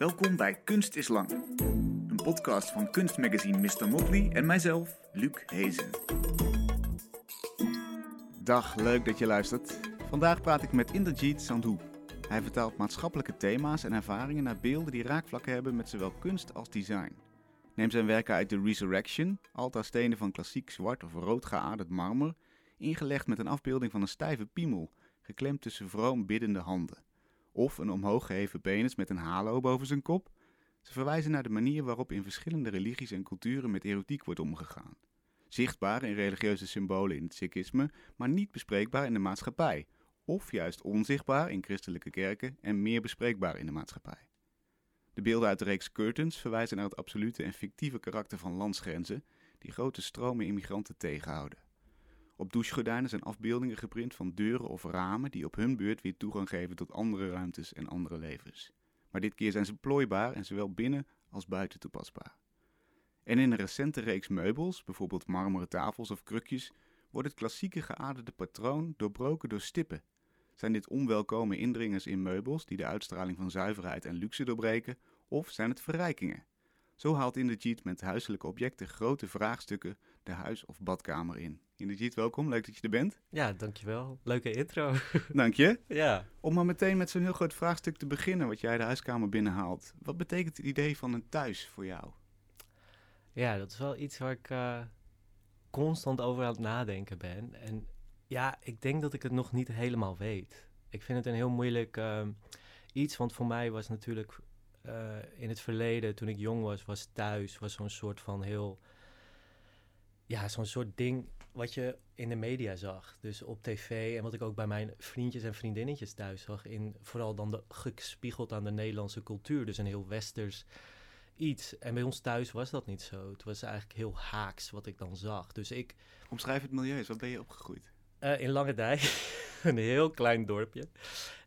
Welkom bij Kunst is Lang. Een podcast van kunstmagazine Mr. Motley en mijzelf, Luc Hezen. Dag, leuk dat je luistert. Vandaag praat ik met Inderjeet Sandhu. Hij vertaalt maatschappelijke thema's en ervaringen naar beelden die raakvlakken hebben met zowel kunst als design. Neem zijn werken uit de Resurrection, altaarstenen van klassiek zwart of rood geaderd marmer, ingelegd met een afbeelding van een stijve piemel, geklemd tussen vroom biddende handen. Of een omhoog geheven penis met een halo boven zijn kop. Ze verwijzen naar de manier waarop in verschillende religies en culturen met erotiek wordt omgegaan. Zichtbaar in religieuze symbolen in het Sikhisme, maar niet bespreekbaar in de maatschappij. Of juist onzichtbaar in christelijke kerken en meer bespreekbaar in de maatschappij. De beelden uit de reeks Curtains verwijzen naar het absolute en fictieve karakter van landsgrenzen die grote stromen immigranten tegenhouden. Op douchegordijnen zijn afbeeldingen geprint van deuren of ramen die op hun beurt weer toegang geven tot andere ruimtes en andere levens. Maar dit keer zijn ze plooibaar en zowel binnen als buiten toepasbaar. En in een recente reeks meubels, bijvoorbeeld marmeren tafels of krukjes, wordt het klassieke geaderde patroon doorbroken door stippen. Zijn dit onwelkome indringers in meubels die de uitstraling van zuiverheid en luxe doorbreken, of zijn het verrijkingen? Zo haalt Inderjeet met huiselijke objecten grote vraagstukken de huis- of badkamer in. Inderjeet, welkom. Leuk dat je er bent. Ja, dankjewel. Leuke intro. Dank je. ja. Om maar meteen met zo'n heel groot vraagstuk te beginnen, wat jij de huiskamer binnenhaalt. Wat betekent het idee van een thuis voor jou? Ja, dat is wel iets waar ik uh, constant over aan het nadenken ben. En ja, ik denk dat ik het nog niet helemaal weet. Ik vind het een heel moeilijk uh, iets, want voor mij was natuurlijk uh, in het verleden, toen ik jong was, was thuis, was zo'n soort van heel, ja, zo'n soort ding wat je in de media zag. Dus op tv en wat ik ook bij mijn vriendjes en vriendinnetjes thuis zag. In, vooral dan de, gespiegeld aan de Nederlandse cultuur. Dus een heel westers iets. En bij ons thuis was dat niet zo. Het was eigenlijk heel haaks wat ik dan zag. Dus ik... Omschrijf het milieu eens. Wat ben je opgegroeid? Uh, in Langendijk. een heel klein dorpje.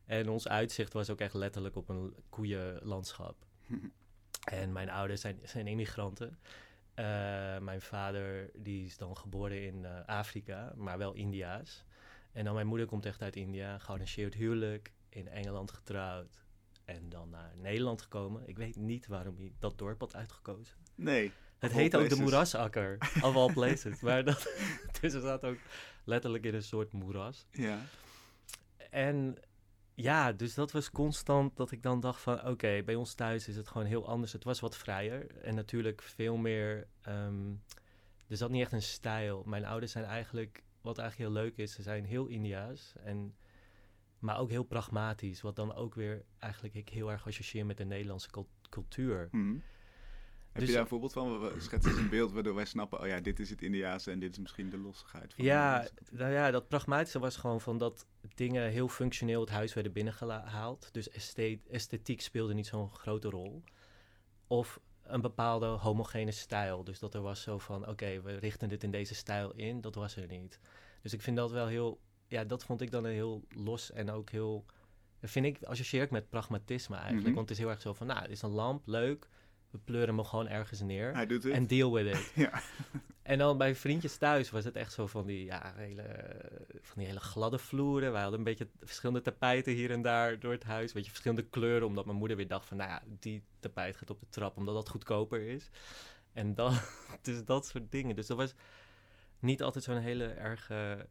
En ons uitzicht was ook echt letterlijk op een koeienlandschap. en mijn ouders zijn, zijn immigranten. Uh, mijn vader die is dan geboren in uh, Afrika, maar wel Indiaas. En dan mijn moeder komt echt uit India, gearrangeerd huwelijk, in Engeland getrouwd. En dan naar Nederland gekomen. Ik weet niet waarom hij dat dorp had uitgekozen. Nee. Het heet ook de moerasakker, of all places. maar dat, dus het staat ook letterlijk in een soort moeras. Ja. En ja, dus dat was constant dat ik dan dacht van... oké, bij ons thuis is het gewoon heel anders. Het was wat vrijer en natuurlijk veel meer... Um, er zat niet echt een stijl. Mijn ouders zijn eigenlijk... wat eigenlijk heel leuk is, ze zijn heel Indiaas... En, maar ook heel pragmatisch. Wat dan ook weer eigenlijk ik heel erg associeer met de Nederlandse cultuur. Mm. Heb Dus- je daar een voorbeeld van? We schetsen eens een beeld waardoor wij snappen... oh ja, dit is het Indiaanse en dit is misschien de lossigheid van... Ja, nou ja, dat pragmatische was gewoon van dat dingen heel functioneel het huis werden binnengehaald. Dus esthetiek, speelde niet zo'n grote rol. Of een bepaalde homogene stijl. Dus dat er was zo van, oké, we richten dit in deze stijl in. Dat was er niet. Dus ik vind dat wel heel... Ja, dat vond ik dan een heel los en ook heel... Dat vind ik, associeer ik met pragmatisme eigenlijk. Mhm. Want het is heel erg zo van, nou, het is een lamp, leuk. We pleuren hem gewoon ergens neer. Hij doet het. En deal with it. Ja. En dan bij vriendjes thuis was het echt zo van die, ja, hele, van die hele gladde vloeren. Wij hadden een beetje verschillende tapijten hier en daar door het huis. Weet je, verschillende kleuren, omdat mijn moeder weer dacht van, nou ja, die tapijt gaat op de trap, omdat dat goedkoper is. En dan, dus dat soort dingen. Dus dat was niet altijd zo'n hele erge,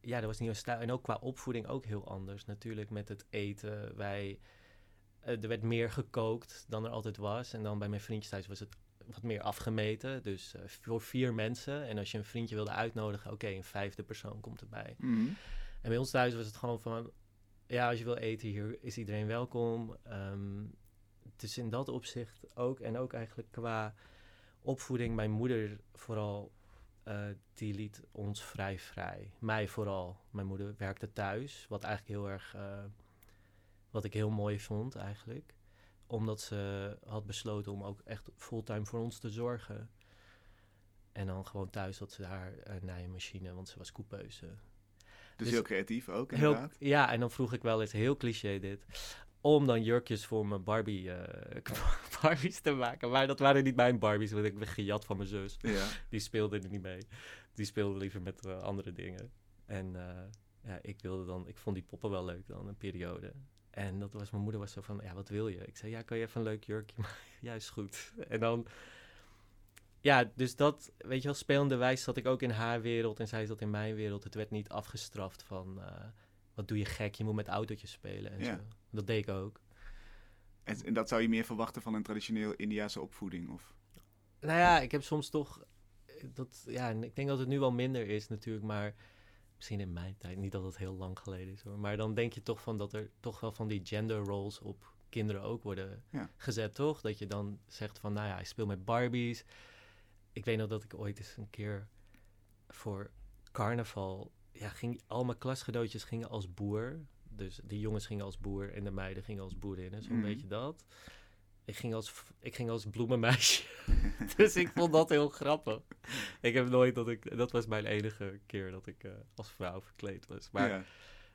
ja, dat was niet een stijl. En ook qua opvoeding ook heel anders natuurlijk met het eten. Wij, er werd meer gekookt dan er altijd was. En dan bij mijn vriendjes thuis was het wat meer afgemeten. Dus eh, voor vier mensen. En als je een vriendje wilde uitnodigen, oké, een vijfde persoon komt erbij. Mhm. En bij ons thuis was het gewoon van, ja, als je wil eten hier, is iedereen welkom. Ehm, dus in dat opzicht ook. En ook eigenlijk qua opvoeding, mijn moeder vooral, eh, die liet ons vrij vrij. Mij vooral. Mijn moeder werkte thuis, wat eigenlijk heel erg, eh, wat ik heel mooi vond eigenlijk omdat ze had besloten om ook echt fulltime voor ons te zorgen. En dan gewoon thuis had ze haar uh, naaimachine, want ze was coupeuse. Dus, Dus- heel creatief ook, Heel, inderdaad. ja, en dan vroeg ik wel eens, heel cliché dit, om dan jurkjes voor mijn Barbie, eh, Barbies te maken. Maar dat waren niet mijn Barbies, want ik ben gejat van mijn zus. Ja. Die speelde er niet mee. Die speelde liever met eh, andere dingen. En eh, ja, ik wilde dan, ik vond die poppen wel leuk dan, een periode. En dat was, mijn moeder was zo van, ja, wat wil je? Ik zei, ja, kan je even een leuk jurkje maken? ja, is goed. En dan, ja, dus dat, weet je wel, spelende wijze zat ik ook in haar wereld en zij zat in mijn wereld. Het werd niet afgestraft van, eh, wat doe je gek, je moet met autootjes spelen en Ja. zo. Dat deed ik ook. En, en dat zou je meer verwachten van een traditioneel Indiase opvoeding? Of? Nou ja, ik heb soms toch, eh, dat, ja, ik denk dat het nu wel minder is natuurlijk, maar misschien in mijn tijd, niet dat het heel lang geleden is hoor. Maar dan denk je toch van dat er toch wel van die gender roles op kinderen ook worden Ja. gezet, toch? Dat je dan zegt van, nou ja, ik speel met Barbies. Ik weet nog dat ik ooit eens een keer voor carnaval, ja, ging, al mijn klasgenootjes gingen als boer. Dus de jongens gingen als boer en de meiden gingen als boerinnen, zo'n Mhm. beetje dat. Ik ging als, ik ging als bloemenmeisje. dus ik vond dat heel grappig. Ik heb nooit dat ik, dat was mijn enige keer dat ik eh, als vrouw verkleed was. Maar Ja.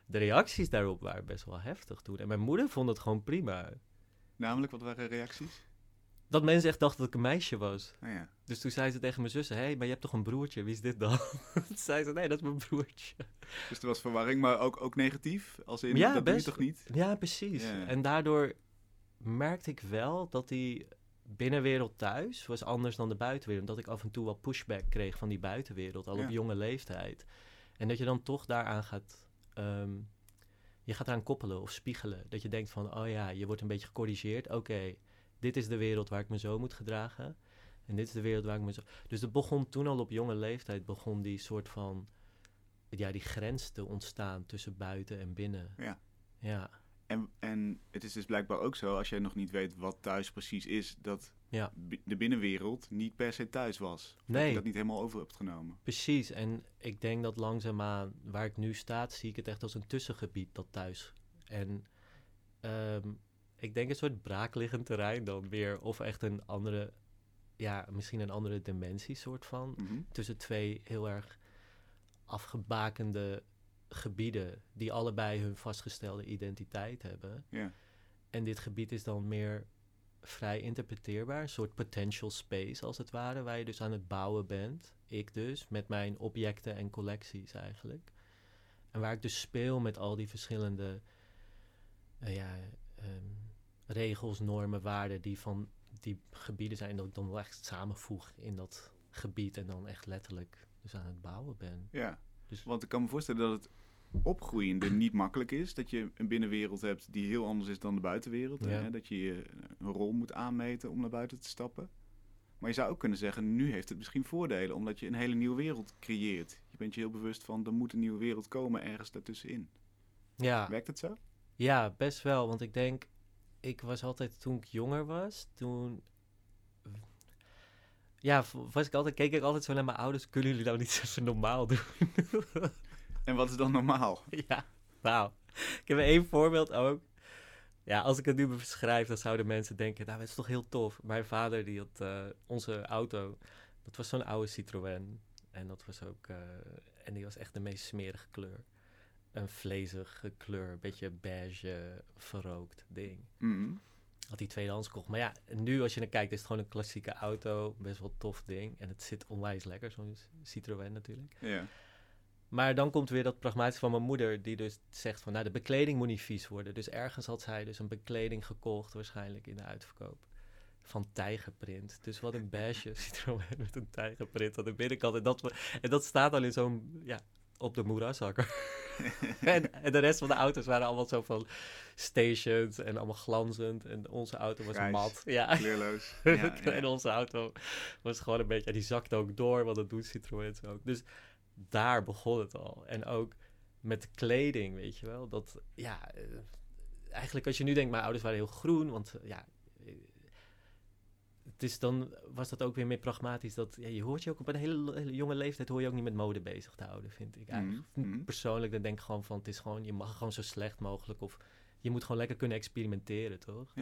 de reacties daarop waren best wel heftig toen. En mijn moeder vond het gewoon prima. Namelijk, wat waren reacties? Dat mensen echt dachten dat ik een meisje was. Nou ja. Dus toen zei ze tegen mijn zussen, hé, hey, maar je hebt toch een broertje? Wie is dit dan? toen zei ze, nee, dat is mijn broertje. Dus er was verwarring, maar ook, ook negatief? Als in, Ja, dat doe je best. toch niet? Ja, precies. Ja. En daardoor merkte ik wel dat die binnenwereld thuis was anders dan de buitenwereld. Dat ik af en toe wel pushback kreeg van die buitenwereld, al Ja. op jonge leeftijd. En dat je dan toch daaraan gaat... ehm, je gaat eraan koppelen of spiegelen. Dat je denkt van, oh ja, je wordt een beetje gecorrigeerd. Oké, dit is de wereld waar ik me zo moet gedragen. En dit is de wereld waar ik me zo... Dus het begon toen al op jonge leeftijd, begon die soort van... Ja, die grens te ontstaan tussen buiten en binnen. Ja. Ja. En, en het is dus blijkbaar ook zo, als jij nog niet weet wat thuis precies is, dat Ja. de binnenwereld niet per se thuis was. Of Dat Nee. je dat niet helemaal over hebt genomen. Precies, en ik denk dat langzaamaan waar ik nu sta, zie ik het echt als een tussengebied dat thuis. En ehm, ik denk een soort braakliggend terrein dan weer, of echt een andere, ja, misschien een andere dimensie soort van. Mhm. Tussen twee heel erg afgebakende gebieden, die allebei hun vastgestelde identiteit hebben. Ja. En dit gebied is dan meer vrij interpreteerbaar. Een soort potential space als het ware, waar je dus aan het bouwen bent. Ik dus, met mijn objecten en collecties eigenlijk. En waar ik dus speel met al die verschillende eh, ja, ehm, regels, normen, waarden die van die gebieden zijn. Dat ik dan wel echt samenvoeg in dat gebied en dan echt letterlijk dus aan het bouwen ben. Ja, Dus- want ik kan me voorstellen dat het opgroeiende niet makkelijk is. Dat je een binnenwereld hebt die heel anders is dan de buitenwereld. Ja. Hè? Dat je je een rol moet aanmeten om naar buiten te stappen. Maar je zou ook kunnen zeggen, nu heeft het misschien voordelen, omdat je een hele nieuwe wereld creëert. Je bent je heel bewust van, er moet een nieuwe wereld komen ergens daartussenin. Ja. Werkt het zo? Ja, best wel. Want ik denk, ik was altijd toen ik jonger was, toen. Ja, was ik altijd, keek ik altijd zo naar mijn ouders. Kunnen jullie nou niet even normaal doen? En wat is dan normaal? ja, nou. Ik heb één voorbeeld ook. Ja, als ik het nu beschrijf, dan zouden mensen denken, nou, het is toch heel tof. Mijn vader, die had eh, onze auto, dat was zo'n oude Citroën. En dat was ook, eh, en die was echt de meest smerige kleur. Een vlezige kleur, een beetje beige, verrookt ding. Mhm. Had hij tweedehands gekocht. Maar ja, nu als je naar kijkt, is het gewoon een klassieke auto. Best wel tof ding. En het zit onwijs lekker, zo'n Citroën natuurlijk. Ja. Maar dan komt weer dat pragmatische van mijn moeder, die dus zegt van, nou, de bekleding moet niet vies worden. Dus ergens had zij dus een bekleding gekocht, waarschijnlijk in de uitverkoop, van tijgerprint. Dus wat een beige Citroën met een tijgerprint aan de binnenkant. En dat, en dat staat dan in zo'n, ja, op de moeraszakker. en, en de rest van de auto's waren allemaal zo van stations en allemaal glanzend. En onze auto was Grijs. mat. Ja. Kleurloos. Ja, en onze auto was gewoon een beetje... die zakte ook door, want dat doet Citroëns ook. Dus daar begon het al. En ook met de kleding, weet je wel. Dat, ja... eh, eigenlijk als je nu denkt, mijn ouders waren heel groen, want ja... is dan was dat ook weer meer pragmatisch. Dat, ja, je hoort je ook op een hele, hele jonge leeftijd hoor je ook niet met mode bezig te houden, vind ik. Eigenlijk. Mhm, mhm. Persoonlijk dan denk ik gewoon van het is gewoon, je mag gewoon zo slecht mogelijk. Of je moet gewoon lekker kunnen experimenteren, toch?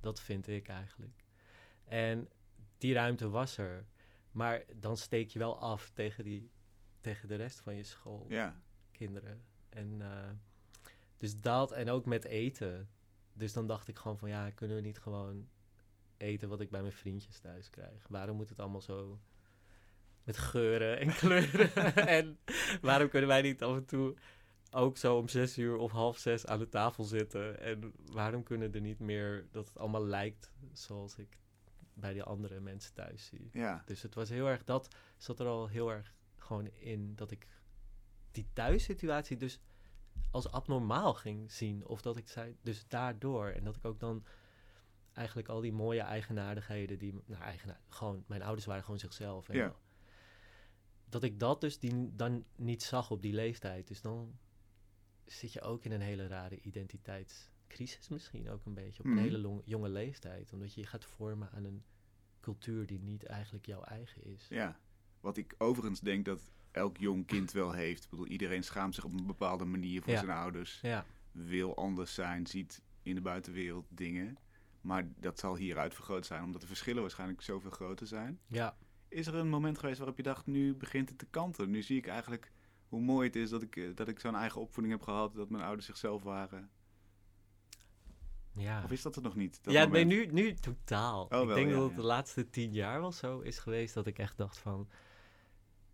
Dat vind ik eigenlijk. En die ruimte was er. Maar dan steek je wel af tegen, die, tegen de rest van je school, kinderen. En eh, dus dat, en ook met eten. Dus dan dacht ik gewoon van, ja, kunnen we niet gewoon eten wat ik bij mijn vriendjes thuis krijg? Waarom moet het allemaal zo met geuren en kleuren? en waarom kunnen wij niet af en toe ook zo om zes uur of half zes aan de tafel zitten. En waarom kunnen er niet meer dat het allemaal lijkt zoals ik bij die andere mensen thuis zie. Ja, Dus het was heel erg, dat zat er al heel erg gewoon in dat ik die thuissituatie dus als abnormaal ging zien. Of dat ik zei, dus daardoor. En dat ik ook dan eigenlijk al die mooie eigenaardigheden die, nou eigenaar, gewoon, mijn ouders waren gewoon zichzelf. En Ja. Dat ik dat dus die, dan niet zag op die leeftijd. Dus dan zit je ook in een hele rare identiteitscrisis misschien ook een beetje. Op Mhm. een hele long- jonge leeftijd. Omdat je je gaat vormen aan een cultuur die niet eigenlijk jouw eigen is. ja. Wat ik overigens denk dat elk jong kind wel heeft. Ik bedoel, iedereen schaamt zich op een bepaalde manier voor Ja. zijn ouders. Ja, Wil anders zijn, ziet in de buitenwereld dingen. Maar dat zal hieruit vergroot zijn, omdat de verschillen waarschijnlijk zoveel groter zijn. ja. Is er een moment geweest waarop je dacht, nu begint het te kanten. Nu zie ik eigenlijk hoe mooi het is dat ik, eh, dat ik zo'n eigen opvoeding heb gehad. Dat mijn ouders zichzelf waren. ja. Of is dat er nog niet? ja, moment? nee, nu, nu totaal. Oh, ik denk ja, dat het ja. de laatste tien jaar wel zo is geweest dat ik echt dacht van...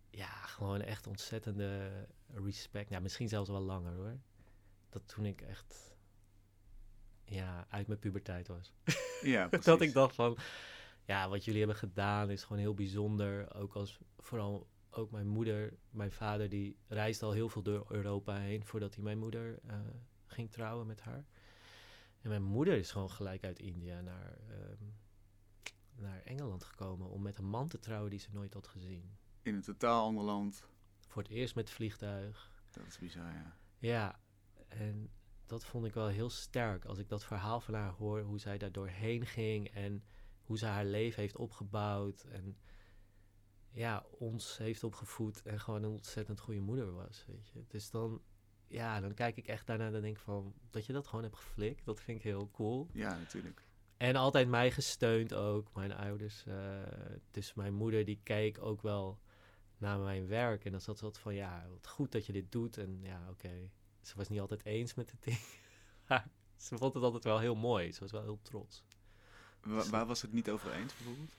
Ja, gewoon echt ontzettende respect. Ja, misschien zelfs wel langer hoor. Dat toen ik echt... Ja, uit mijn puberteit was. Ja, precies. dat ik dacht van... Ja, wat jullie hebben gedaan is gewoon heel bijzonder. Ook als vooral ook mijn moeder, mijn vader, die reisde al heel veel door Europa heen voordat hij mijn moeder eh, ging trouwen met haar. En mijn moeder is gewoon gelijk uit India naar, ehm, naar Engeland gekomen om met een man te trouwen die ze nooit had gezien. In een totaal ander land. Voor het eerst met vliegtuig. Dat is bizar, ja. Ja, en dat vond ik wel heel sterk als ik dat verhaal van haar hoor, hoe zij daar doorheen ging en hoe ze haar leven heeft opgebouwd en ja, ons heeft opgevoed en gewoon een ontzettend goede moeder was, weet je. Dus dan, ja, dan kijk ik echt daarna en denk ik van, dat je dat gewoon hebt geflikt, dat vind ik heel cool. Ja, natuurlijk. En altijd mij gesteund ook, mijn ouders. dus mijn moeder die keek ook wel naar mijn werk. En dan zat ze altijd van, ja, wat goed dat je dit doet. En ja, oké. Ze was niet altijd eens met het ding. Maar ze vond het altijd wel heel mooi. Ze was wel heel trots. Wa- waar was het niet over eens, bijvoorbeeld?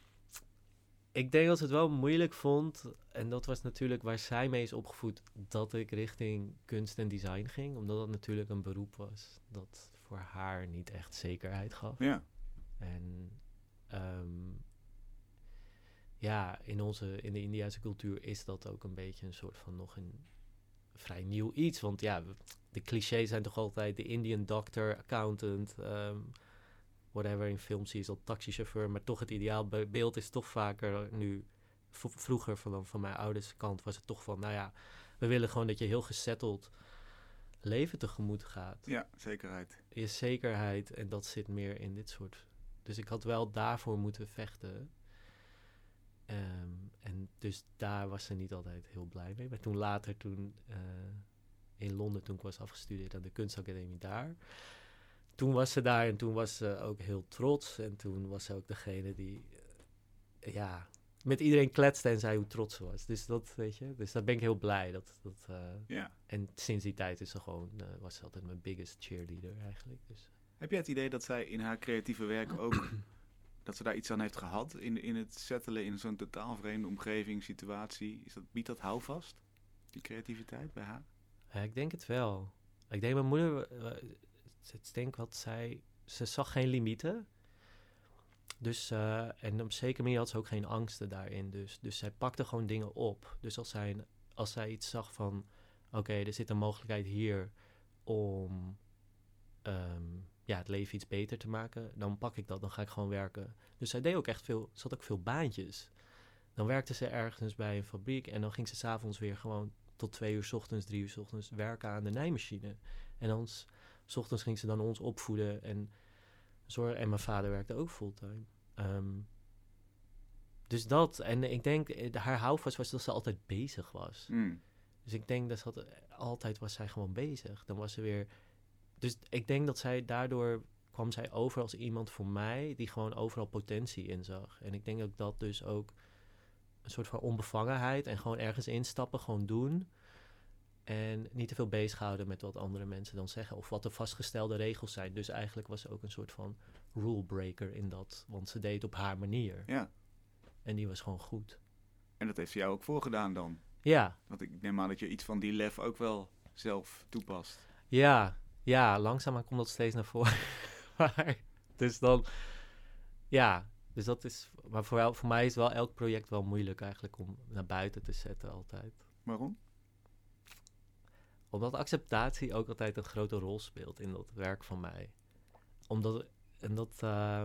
Ik denk dat ze het wel moeilijk vond. En dat was natuurlijk waar zij mee is opgevoed. Dat ik richting kunst en design ging. Omdat dat natuurlijk een beroep was. Dat voor haar niet echt zekerheid gaf. Ja, En ehm, ja, in, onze, in de Indiase cultuur is dat ook een beetje een soort van nog een vrij nieuw iets. Want ja, de clichés zijn toch altijd de Indian doctor, accountant, ehm, whatever. In films zie je dat taxichauffeur. Maar toch het ideaal be- beeld is toch vaker nu... vroeger van, van mijn ouders kant was het toch van... Nou ja, we willen gewoon dat je heel gesetteld leven tegemoet gaat ja, zekerheid. je zekerheid en dat zit meer in dit soort. Dus ik had wel daarvoor moeten vechten. Ehm, en dus daar was ze niet altijd heel blij mee. Maar toen later, toen eh, in Londen, toen ik was afgestudeerd aan de kunstacademie daar. Toen was ze daar en toen was ze ook heel trots. En toen was ze ook degene die, eh, ja, met iedereen kletste en zei hoe trots ze was. Dus dat, weet je, dus daar ben ik heel blij. Dat, dat, eh, Ja. en sinds die tijd is ze gewoon, was ze altijd mijn biggest cheerleader eigenlijk. Dus. Heb jij het idee dat zij in haar creatieve werk ook... dat ze daar iets aan heeft gehad in, in het settelen in zo'n totaal vreemde omgeving, situatie? Is dat, biedt dat houvast, die creativiteit bij haar? Ik denk het wel. Ik denk mijn moeder, eh, het denk wat zij, ze zag geen limieten. Dus, eh, en op een zekere manier had ze ook geen angsten daarin. Dus, dus zij pakte gewoon dingen op. Dus als zij, als zij iets zag van, oké, er zit een mogelijkheid hier om ehm, ja, het leven iets beter te maken, dan pak ik dat, dan ga ik gewoon werken. Dus zij deed ook echt veel, ze had ook veel baantjes. Dan werkte ze ergens bij een fabriek en dan ging ze s'avonds weer gewoon tot twee uur 's ochtends, drie uur 's ochtends werken aan de nijmachine. En dan s ochtends ging ze dan ons opvoeden en zorgen. En mijn vader werkte ook fulltime. Ehm, dus dat. En ik denk, eh, haar houvast was dat ze altijd bezig was. Mm. Dus ik denk dat ze had, altijd was zij gewoon bezig. Dan was ze weer. Dus ik denk dat zij daardoor kwam zij over als iemand voor mij die gewoon overal potentie in zag. En ik denk dat dat dus ook een soort van onbevangenheid en gewoon ergens instappen, gewoon doen. En niet te veel bezighouden met wat andere mensen dan zeggen of wat de vastgestelde regels zijn. Dus eigenlijk was ze ook een soort van rule breaker in dat, want ze deed het op haar manier. Ja, En die was gewoon goed. en dat heeft ze jou ook voorgedaan dan. Ja, Want ik neem aan dat je iets van die lef ook wel zelf toepast. Ja, ja, langzaamaan komt dat steeds naar voren. maar, dus dan, ja, dus dat is, maar voor, voor mij is wel elk project wel moeilijk eigenlijk om naar buiten te zetten altijd. Waarom? Omdat acceptatie ook altijd een grote rol speelt in dat werk van mij. Omdat, en dat, uh,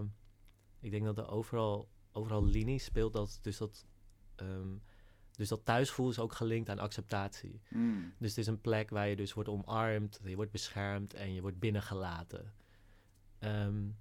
ik denk dat er overal, overal linie speelt, dat, dus dat, um, dus dat thuisvoel is ook gelinkt aan acceptatie. Mm. Dus het is een plek waar je dus wordt omarmd, je wordt beschermd en je wordt binnengelaten. Um,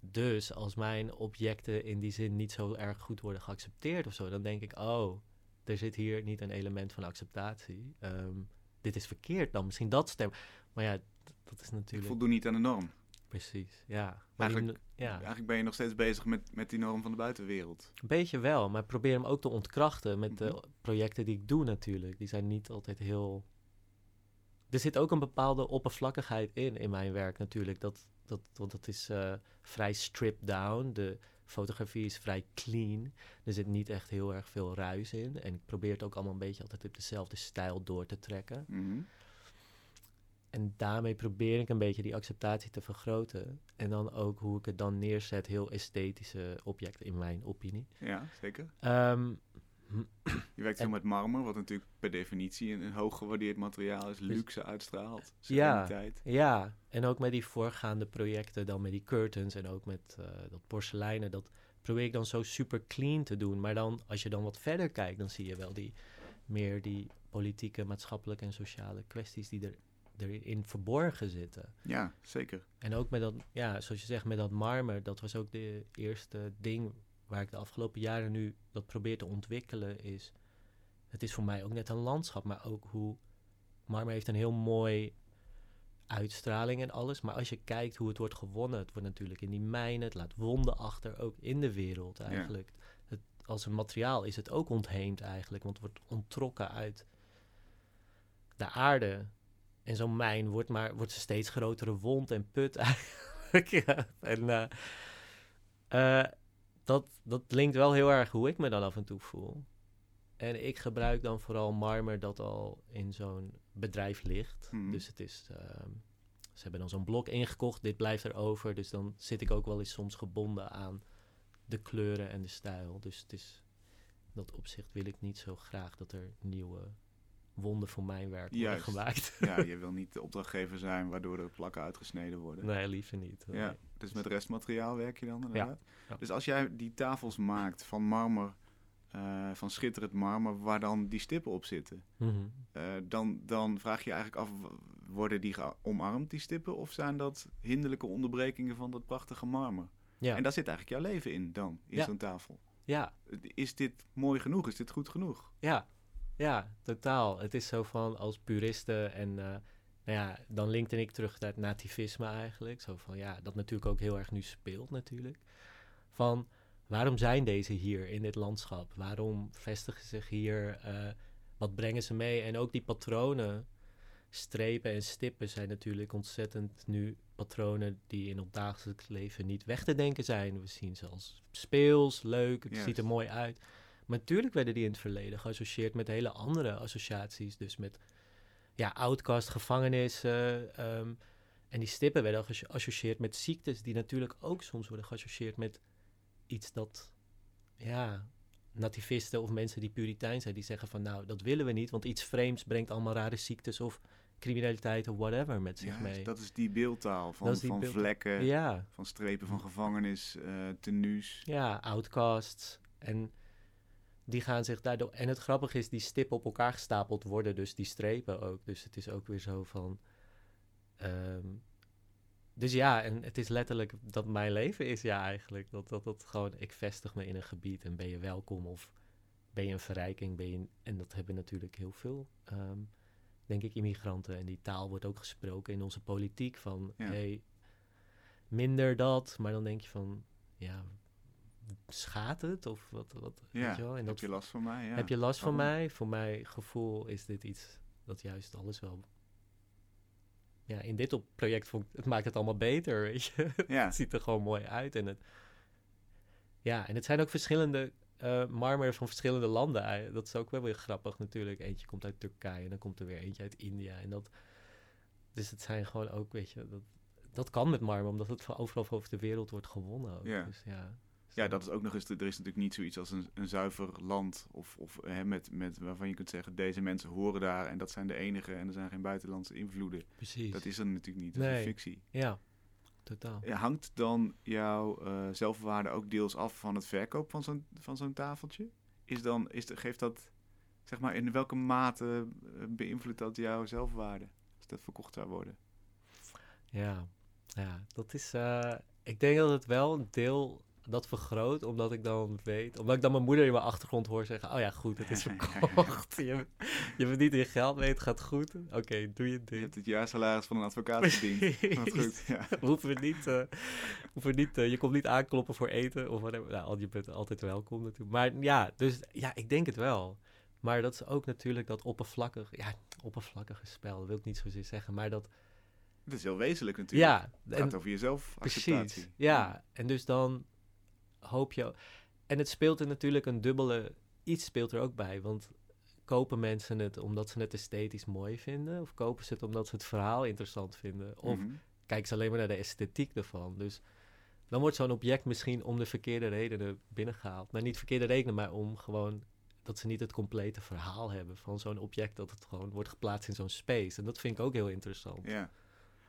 dus als mijn objecten in die zin niet zo erg goed worden geaccepteerd of zo, dan denk ik, oh, er zit hier niet een element van acceptatie. Um, dit is verkeerd dan, misschien dat stem. Maar ja, dat is natuurlijk. Ik voldoen niet aan de norm. Precies, ja. Eigenlijk, die, ja. eigenlijk ben je nog steeds bezig met, met die norm van de buitenwereld. Een beetje wel, maar ik probeer hem ook te ontkrachten met de Mhm. projecten die ik doe natuurlijk. Die zijn niet altijd heel... Er zit ook een bepaalde oppervlakkigheid in, in mijn werk natuurlijk. Dat, dat, want dat is eh, vrij stripped down. De fotografie is vrij clean. Er zit niet echt heel erg veel ruis in. En ik probeer het ook allemaal een beetje altijd op dezelfde stijl door te trekken. Mhm. En daarmee probeer ik een beetje die acceptatie te vergroten. En dan ook hoe ik het dan neerzet, heel esthetische objecten in mijn opinie. Ja, zeker. Ehm, Je werkt veel met marmer, wat natuurlijk per definitie een, een hoog gewaardeerd materiaal is, luxe uitstraalt, Dus- Ja. ja, en ook met die voorgaande projecten, dan met die curtains en ook met eh, dat porseleinen, dat probeer ik dan zo super clean te doen. Maar dan, als je dan wat verder kijkt, dan zie je wel die meer die politieke, maatschappelijke en sociale kwesties die er, erin verborgen zitten. Ja, zeker. En ook met dat, ja, zoals je zegt, met dat marmer, dat was ook de eerste ding waar ik de afgelopen jaren nu dat probeer te ontwikkelen, is, het is voor mij ook net een landschap, maar ook hoe, marmer heeft een heel mooi uitstraling en alles, maar als je kijkt hoe het wordt gewonnen, het wordt natuurlijk in die mijnen, het laat wonden achter, ook in de wereld eigenlijk. Het, als een materiaal is het ook ontheemd eigenlijk, want het wordt onttrokken uit de aarde. En zo'n mijn wordt maar wordt een steeds grotere wond en put eigenlijk. ja. En eh, eh, dat, dat linkt wel heel erg hoe ik me dan af en toe voel. En ik gebruik dan vooral marmer dat al in zo'n bedrijf ligt. Mhm. Dus het is, ehm, ze hebben dan zo'n blok ingekocht, dit blijft er over. Dus dan zit ik ook wel eens soms gebonden aan de kleuren en de stijl. Dus het is, in dat opzicht wil ik niet zo graag dat er nieuwe wonden voor mijn werk worden Juist. gemaakt. Ja, je wil niet de opdrachtgever zijn waardoor er plakken uitgesneden worden. nee, liever niet. Ja, Nee. dus met restmateriaal werk je dan inderdaad? ja. Dus als jij die tafels maakt van marmer, eh, van schitterend marmer, waar dan die stippen op zitten, Mhm. eh, dan, dan vraag je eigenlijk af, worden die omarmd, die stippen, of zijn dat hinderlijke onderbrekingen van dat prachtige marmer? Ja. En daar zit eigenlijk jouw leven in dan, in Ja. zo'n tafel. ja, Is dit mooi genoeg? Is dit goed genoeg? ja, ja, totaal. Het is zo van als puristen en eh, nou ja, dan linkte ik terug naar het nativisme eigenlijk. Zo van ja, dat natuurlijk ook heel erg nu speelt natuurlijk. Van waarom zijn deze hier in dit landschap? Waarom vestigen ze zich hier? Eh, wat brengen ze mee? En ook die patronen, strepen en stippen zijn natuurlijk ontzettend nu patronen die in ons dagelijks leven niet weg te denken zijn. We zien ze als speels, leuk, het Juist. ziet er mooi uit. Maar natuurlijk werden die in het verleden geassocieerd met hele andere associaties. Dus met ja, outcast, gevangenissen. ehm, en die stippen werden geassocieerd met ziektes die natuurlijk ook soms worden geassocieerd met iets dat, ja, nativisten of mensen die puritein zijn, die zeggen van nou, dat willen we niet, want iets vreemds brengt allemaal rare ziektes of criminaliteit of whatever met zich Ja, mee. dat is die beeldtaal van, die van vlekken, ja, van strepen van gevangenis, eh tenues. ja, outcasts. En die gaan zich daardoor. En het grappige is, die stippen op elkaar gestapeld worden, dus die strepen ook. Dus het is ook weer zo van. ehm, dus ja, en het is letterlijk dat mijn leven is, ja, eigenlijk. Dat, dat, dat gewoon, ik vestig me in een gebied en ben je welkom of ben je een verrijking. Ben je, een- en dat hebben natuurlijk heel veel, ehm, denk ik, immigranten. En die taal wordt ook gesproken in onze politiek van, Ja. hey, minder dat. Maar dan denk je van, ja, schaadt het? Of wat, wat Ja, weet je wel? En heb dat, je last van mij? Ja. heb je last van Waarom? mij? Voor mijn gevoel is dit iets dat juist alles wel... Ja, in dit op project vond ik, het maakt het allemaal beter, weet je. Ja, Het ziet er gewoon mooi uit. En het, ja, en het zijn ook verschillende eh, marmer van verschillende landen. Dat is ook wel weer grappig natuurlijk. Eentje komt uit Turkije en dan komt er weer eentje uit India. En dat, dus het zijn gewoon ook, weet je, dat, dat kan met marmer, omdat het van overal over de wereld wordt gewonnen ook. Dus ja. Ja, dat is ook nog eens. Er is natuurlijk niet zoiets als een, een zuiver land. Of, of hè, met, met waarvan je kunt zeggen: deze mensen horen daar en dat zijn de enige. En er zijn geen buitenlandse invloeden. Precies. Dat is er natuurlijk niet. Dat is Nee. fictie. Ja, totaal. Ja, hangt dan jouw eh, zelfwaarde ook deels af van het verkoop van zo'n, van zo'n tafeltje? Is dan, is de, geeft dat, zeg maar, in welke mate eh, beïnvloedt dat jouw zelfwaarde? Als dat verkocht zou worden? Ja, ja dat is. eh, ik denk dat het wel een deel dat vergroot, omdat ik dan weet, omdat ik dan mijn moeder in mijn achtergrond hoor zeggen: Oh ja, goed, het is verkocht. je, je verdient je geld mee, het gaat goed. Oké, doe je Je ding. hebt het jaarsalaris van een advocaat verdiend. Goed, ja. We hoeven niet, eh, hoeven niet eh, je komt niet aankloppen voor eten of whatever. Nou, al- je bent altijd welkom natuurlijk. Maar ja, dus ja, ik denk het wel. Maar dat is ook natuurlijk dat oppervlakkig, ja, oppervlakkige spel, dat wil ik niet zozeer zeggen, maar dat, Dat is heel wezenlijk natuurlijk. ja, Het en- gaat over jezelf, Precies, ja. En dus dan hoop je... En het speelt er natuurlijk een dubbele... Iets speelt er ook bij, want kopen mensen het omdat ze het esthetisch mooi vinden? Of kopen ze het omdat ze het verhaal interessant vinden? Of Mhm. kijken ze alleen maar naar de esthetiek ervan? Dus dan wordt zo'n object misschien om de verkeerde redenen binnengehaald. Nou, niet verkeerde redenen, maar om gewoon... Dat ze niet het complete verhaal hebben van zo'n object, dat het gewoon wordt geplaatst in zo'n space. En dat vind ik ook heel interessant. Ja.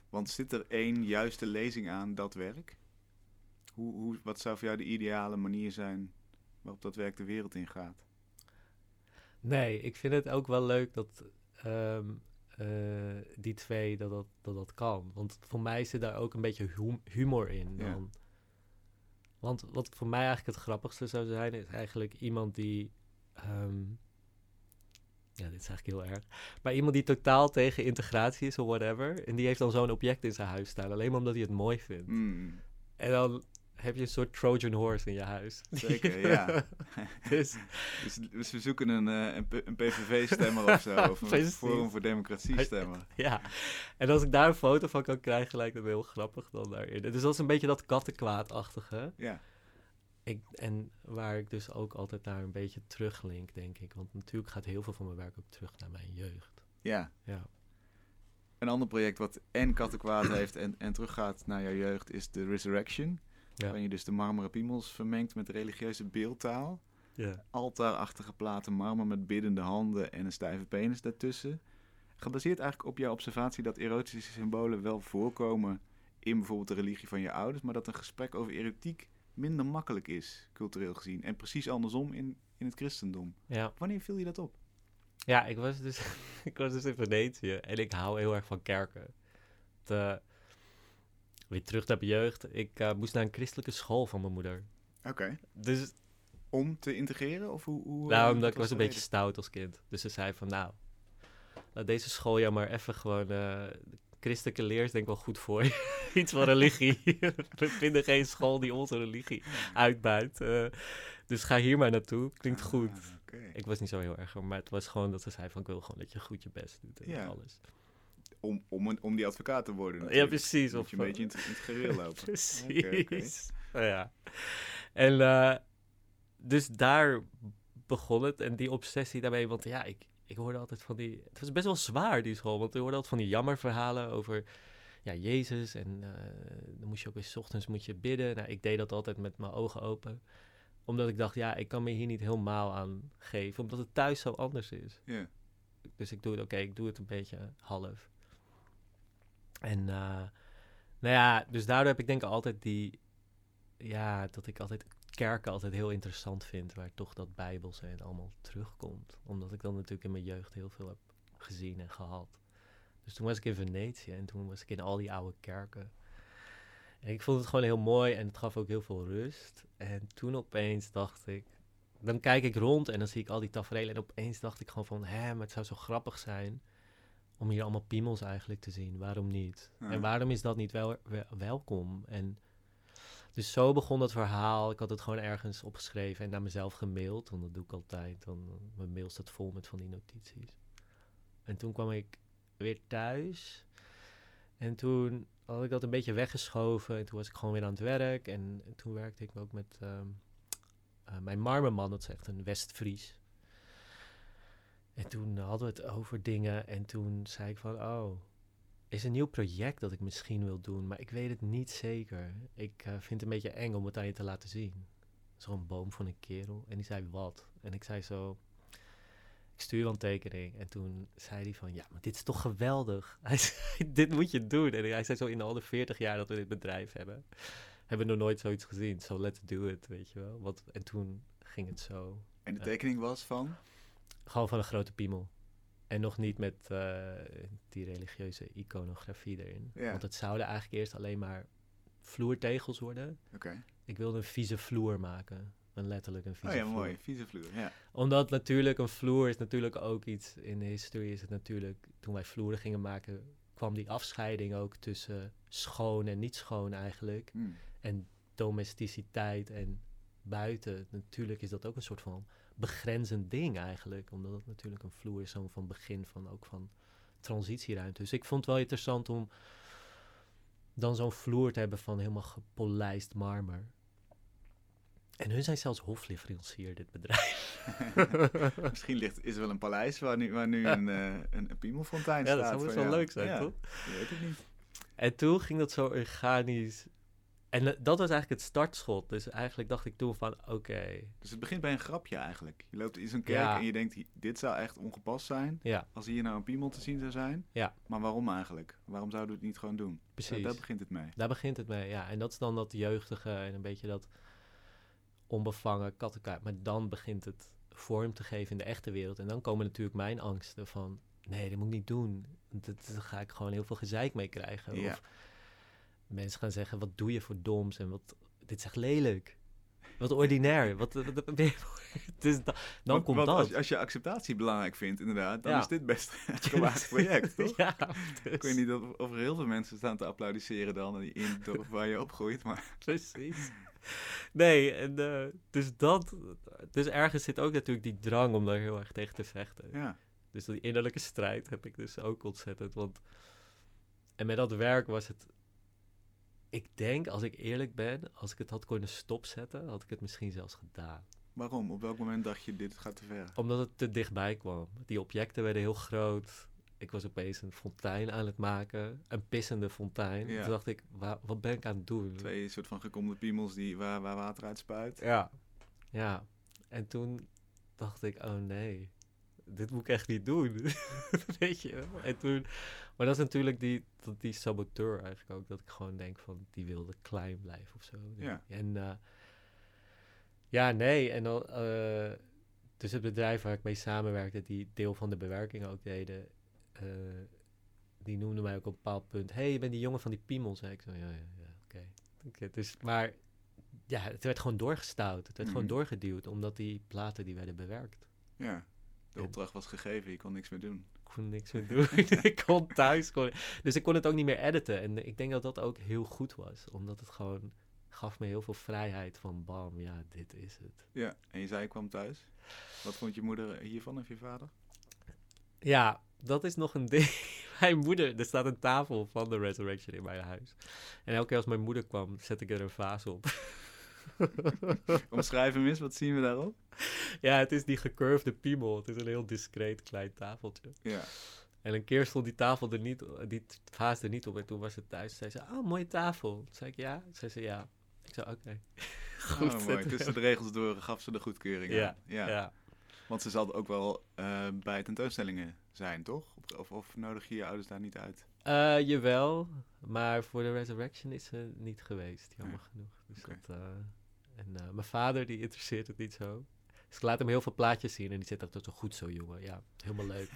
Want zit er één juiste lezing aan dat werk? Hoe, hoe, wat zou voor jou de ideale manier zijn waarop dat werk de wereld in gaat? Nee, ik vind het ook wel leuk dat ehm, eh, die twee, dat dat, dat dat kan. Want voor mij zit daar ook een beetje hum- humor in. Ja. Dan. Want wat voor mij eigenlijk het grappigste zou zijn, is eigenlijk iemand die... ehm, ja, dit is eigenlijk heel erg. Maar iemand die totaal tegen integratie is of whatever. En die heeft dan zo'n object in zijn huis staan. Alleen maar omdat hij het mooi vindt. Mm, En dan heb je een soort Trojan horse in je huis. zeker, ja. dus Dus, dus we zoeken een, eh, een, een PVV-stemmer of zo. Of een. Forum voor Democratie-stemmer. Ja, en als ik daar een foto van kan krijgen, lijkt het me heel grappig dan daarin. Dus dat is een beetje dat kattenkwaadachtige. Ja, Ik, en waar ik dus ook altijd naar een beetje teruglink, denk ik. Want natuurlijk gaat heel veel van mijn werk ook terug naar mijn jeugd. ja. Ja, Een ander project wat en kattenkwaad heeft en, en teruggaat naar jouw jeugd is de Resurrection. Waarin je dus de marmeren piemels vermengt met religieuze beeldtaal. ja. altaarachtige platen marmer met biddende handen en een stijve penis daartussen. Gebaseerd eigenlijk op jouw observatie dat erotische symbolen wel voorkomen in bijvoorbeeld de religie van je ouders, maar dat een gesprek over erotiek minder makkelijk is, cultureel gezien. En precies andersom in, in het christendom. ja. Wanneer viel je dat op? Ja, ik was dus, ik was dus in Venetië en ik hou heel erg van kerken. De, weer terug naar mijn jeugd. Ik eh, moest naar een christelijke school van mijn moeder. Oké. Dus Om te integreren? Of hoe, hoe, Nou, eh, omdat wat ik was een beetje stout als kind. Dus ze zei van, nou, laat deze school jou maar even gewoon... eh, christelijke leer is denk ik wel goed voor je. Iets van religie. We vinden geen school die onze religie uitbuit. dus ga hier maar naartoe. Klinkt goed. Ah, oké. Ik was niet zo heel erg, maar het was gewoon dat ze zei van... ik wil gewoon dat je goed je best doet en Ja. alles. Om, om, een- om die advocaat te worden Ja, natuurlijk. precies. Moet Of, je een beetje in het, in het gereel lopen. Precies. Nou ja. En eh, dus daar begon het. En die obsessie daarmee, want ja, ik, ik hoorde altijd van die... Het was best wel zwaar, die school. Want ik hoorde altijd van die jammerverhalen over ja, Jezus. En eh, dan moest je ook eens 's ochtends moet je bidden. Nou, ik deed dat altijd met mijn ogen open. Omdat ik dacht, ja, ik kan me hier niet helemaal aan geven. Omdat het thuis zo anders is. Ja. Dus ik doe het, oké, ik doe het een beetje half. En eh, nou ja, dus daardoor heb ik denk ik altijd die, ja, dat ik altijd kerken altijd heel interessant vind, waar toch dat bijbelse en allemaal terugkomt. Omdat ik dan natuurlijk in mijn jeugd heel veel heb gezien en gehad. Dus toen was ik in Venetië en toen was ik in al die oude kerken. En ik vond het gewoon heel mooi en het gaf ook heel veel rust. En toen opeens dacht ik, dan kijk ik rond en dan zie ik al die tafereelen. En opeens dacht ik gewoon van, hè, maar het zou zo grappig zijn om hier allemaal piemels eigenlijk te zien. Waarom niet? Ja. En waarom is dat niet wel, wel- welkom? En dus zo begon dat verhaal. Ik had het gewoon ergens opgeschreven en naar mezelf gemaild. Want dat doe ik altijd. Dan, mijn mail staat vol met van die notities. En toen kwam ik weer thuis. En toen had ik dat een beetje weggeschoven. En toen was ik gewoon weer aan het werk. En, en toen werkte ik ook met... ehm, eh, mijn marmerman, dat is echt een West-Fries. En toen hadden we het over dingen en toen zei ik van, oh, is een nieuw project dat ik misschien wil doen, maar ik weet het niet zeker. Ik eh, vind het een beetje eng om het aan je te laten zien. Zo'n boom van een kerel. En die zei, wat? En ik zei zo, ik stuur wel een tekening. En toen zei hij van, ja, maar dit is toch geweldig. Hij zei, dit moet je doen. En hij zei zo, in al de 40 jaar dat we dit bedrijf hebben, hebben we nog nooit zoiets gezien. So let's do it, weet je wel. Wat, en toen ging het zo. En de Ja. tekening was van? Gewoon van een grote piemel. En nog niet met eh, die religieuze iconografie erin. Ja. Want het zouden eigenlijk eerst alleen maar vloertegels worden. Oké. Ik wilde een vieze vloer maken. Een letterlijk een vieze Oh ja, vloer. mooi. Vieze vloer. Ja. Omdat natuurlijk een vloer is natuurlijk ook iets... In de historie is het natuurlijk... Toen wij vloeren gingen maken... kwam die afscheiding ook tussen schoon en niet schoon eigenlijk. Hm. En domesticiteit en buiten. Natuurlijk is dat ook een soort van begrenzend ding eigenlijk. Omdat het natuurlijk een vloer is zo van begin van ook van transitieruimte. Dus ik vond het wel interessant om dan zo'n vloer te hebben van helemaal gepolijst marmer. En hun zijn zelfs hofleverancier, dit bedrijf. Misschien ligt, is er wel een paleis waar nu, waar nu een, eh, een, een piemelfontein Ja, staat. dat zou wel jou. leuk zijn, Ja, toch? Je weet het niet. En toen ging dat zo organisch. En eh, dat was eigenlijk het startschot. Dus eigenlijk dacht ik toen van, oké, Dus het begint bij een grapje eigenlijk. Je loopt in zo'n kerk Ja. en je denkt, dit zou echt ongepast zijn. ja, Als hier nou een piemel te zien zou zijn. Ja. Maar waarom eigenlijk? Waarom zouden we het niet gewoon doen? precies. Daar, daar begint het mee. Daar begint het mee, ja. En dat is dan dat jeugdige en een beetje dat onbevangen kattenkaart. Maar dan begint het vorm te geven in de echte wereld. En dan komen natuurlijk mijn angsten van... Nee, dat moet ik niet doen. Dat, daar ga ik gewoon heel veel gezeik mee krijgen. Ja. Of mensen gaan zeggen, wat doe je voor doms? En wat, dit is echt lelijk. Wat ordinair. wat, wat, wat dus da- dan Want- komt want dat. Als, als je acceptatie belangrijk vindt, inderdaad, dan Ja. is dit best een gemaakt project, toch? ja, dus, Ik weet niet of, of er heel veel mensen staan te applaudisseren dan in dorp waar je opgroeit, maar Precies. Nee, en, eh, dus dat... Dus ergens zit ook natuurlijk die drang om daar heel erg tegen te vechten. ja. Dus die innerlijke strijd heb ik dus ook ontzettend. Want... En met dat werk was het... Ik denk, als ik eerlijk ben, als ik het had kunnen stopzetten, had ik het misschien zelfs gedaan. Waarom? Op welk moment dacht je, dit gaat te ver? Omdat het te dichtbij kwam. Die objecten werden heel groot. Ik was opeens een fontein aan het maken. Een pissende fontein. Ja. Toen dacht ik, wa- wat ben ik aan het doen? Twee soort van gekomde piemels die, waar, waar water uit spuit. Ja. Ja. En toen dacht ik, oh nee, dit moet ik echt niet doen. Weet je? En toen, maar dat is natuurlijk die, dat, die saboteur eigenlijk ook. Dat ik gewoon denk van, die wilde klein blijven of zo. Ja. En eh, ja, nee. En dan, eh, dus het bedrijf waar ik mee samenwerkte, die deel van de bewerking ook deden, eh, die noemde mij ook op een bepaald punt, hey, je bent die jongen van die piemel, zei ik zo, ja, ja, ja, oké. Oké, Dus, maar ja, het werd gewoon doorgestouwd. Het werd Mhm. gewoon doorgeduwd, omdat die platen die werden bewerkt. Ja. De opdracht was gegeven, je kon niks meer doen. Ik kon niks meer doen. ik kon thuis. Kon, dus ik kon het ook niet meer editen. En ik denk dat dat ook heel goed was. Omdat het gewoon gaf me heel veel vrijheid van bam, ja, dit is het. Ja. En je zei, ik kwam thuis. Wat vond je moeder hiervan of je vader? Ja, dat is nog een ding. Mijn moeder, er staat een tafel van de Resurrection in mijn huis. En elke keer als mijn moeder kwam, zet ik er een vaas op. Omschrijf hem eens, wat zien we daarop? ja, het is die gecurvede piemel. Het is een heel discreet klein tafeltje. Ja. En een keer stond die tafel er niet, die vaas er niet op. En toen was het thuis. Zei ze, oh, mooie tafel. Toen zei ik, ja. Zei ze, ja. Ik zei, oké. Goed. oh, mooi. Tussen de regels door gaf ze de goedkeuring Ja, aan. Ja. ja. Want ze zal ook wel eh, bij tentoonstellingen zijn, toch? Of, of nodig je je ouders daar niet uit? Eh, jawel, maar voor de Resurrection is ze niet geweest, jammer Ja. genoeg. Dus dat, eh, en eh, mijn vader, die interesseert het niet zo. Dus ik laat hem heel veel plaatjes zien en die zit altijd zo goed zo, jongen. Ja, helemaal leuk.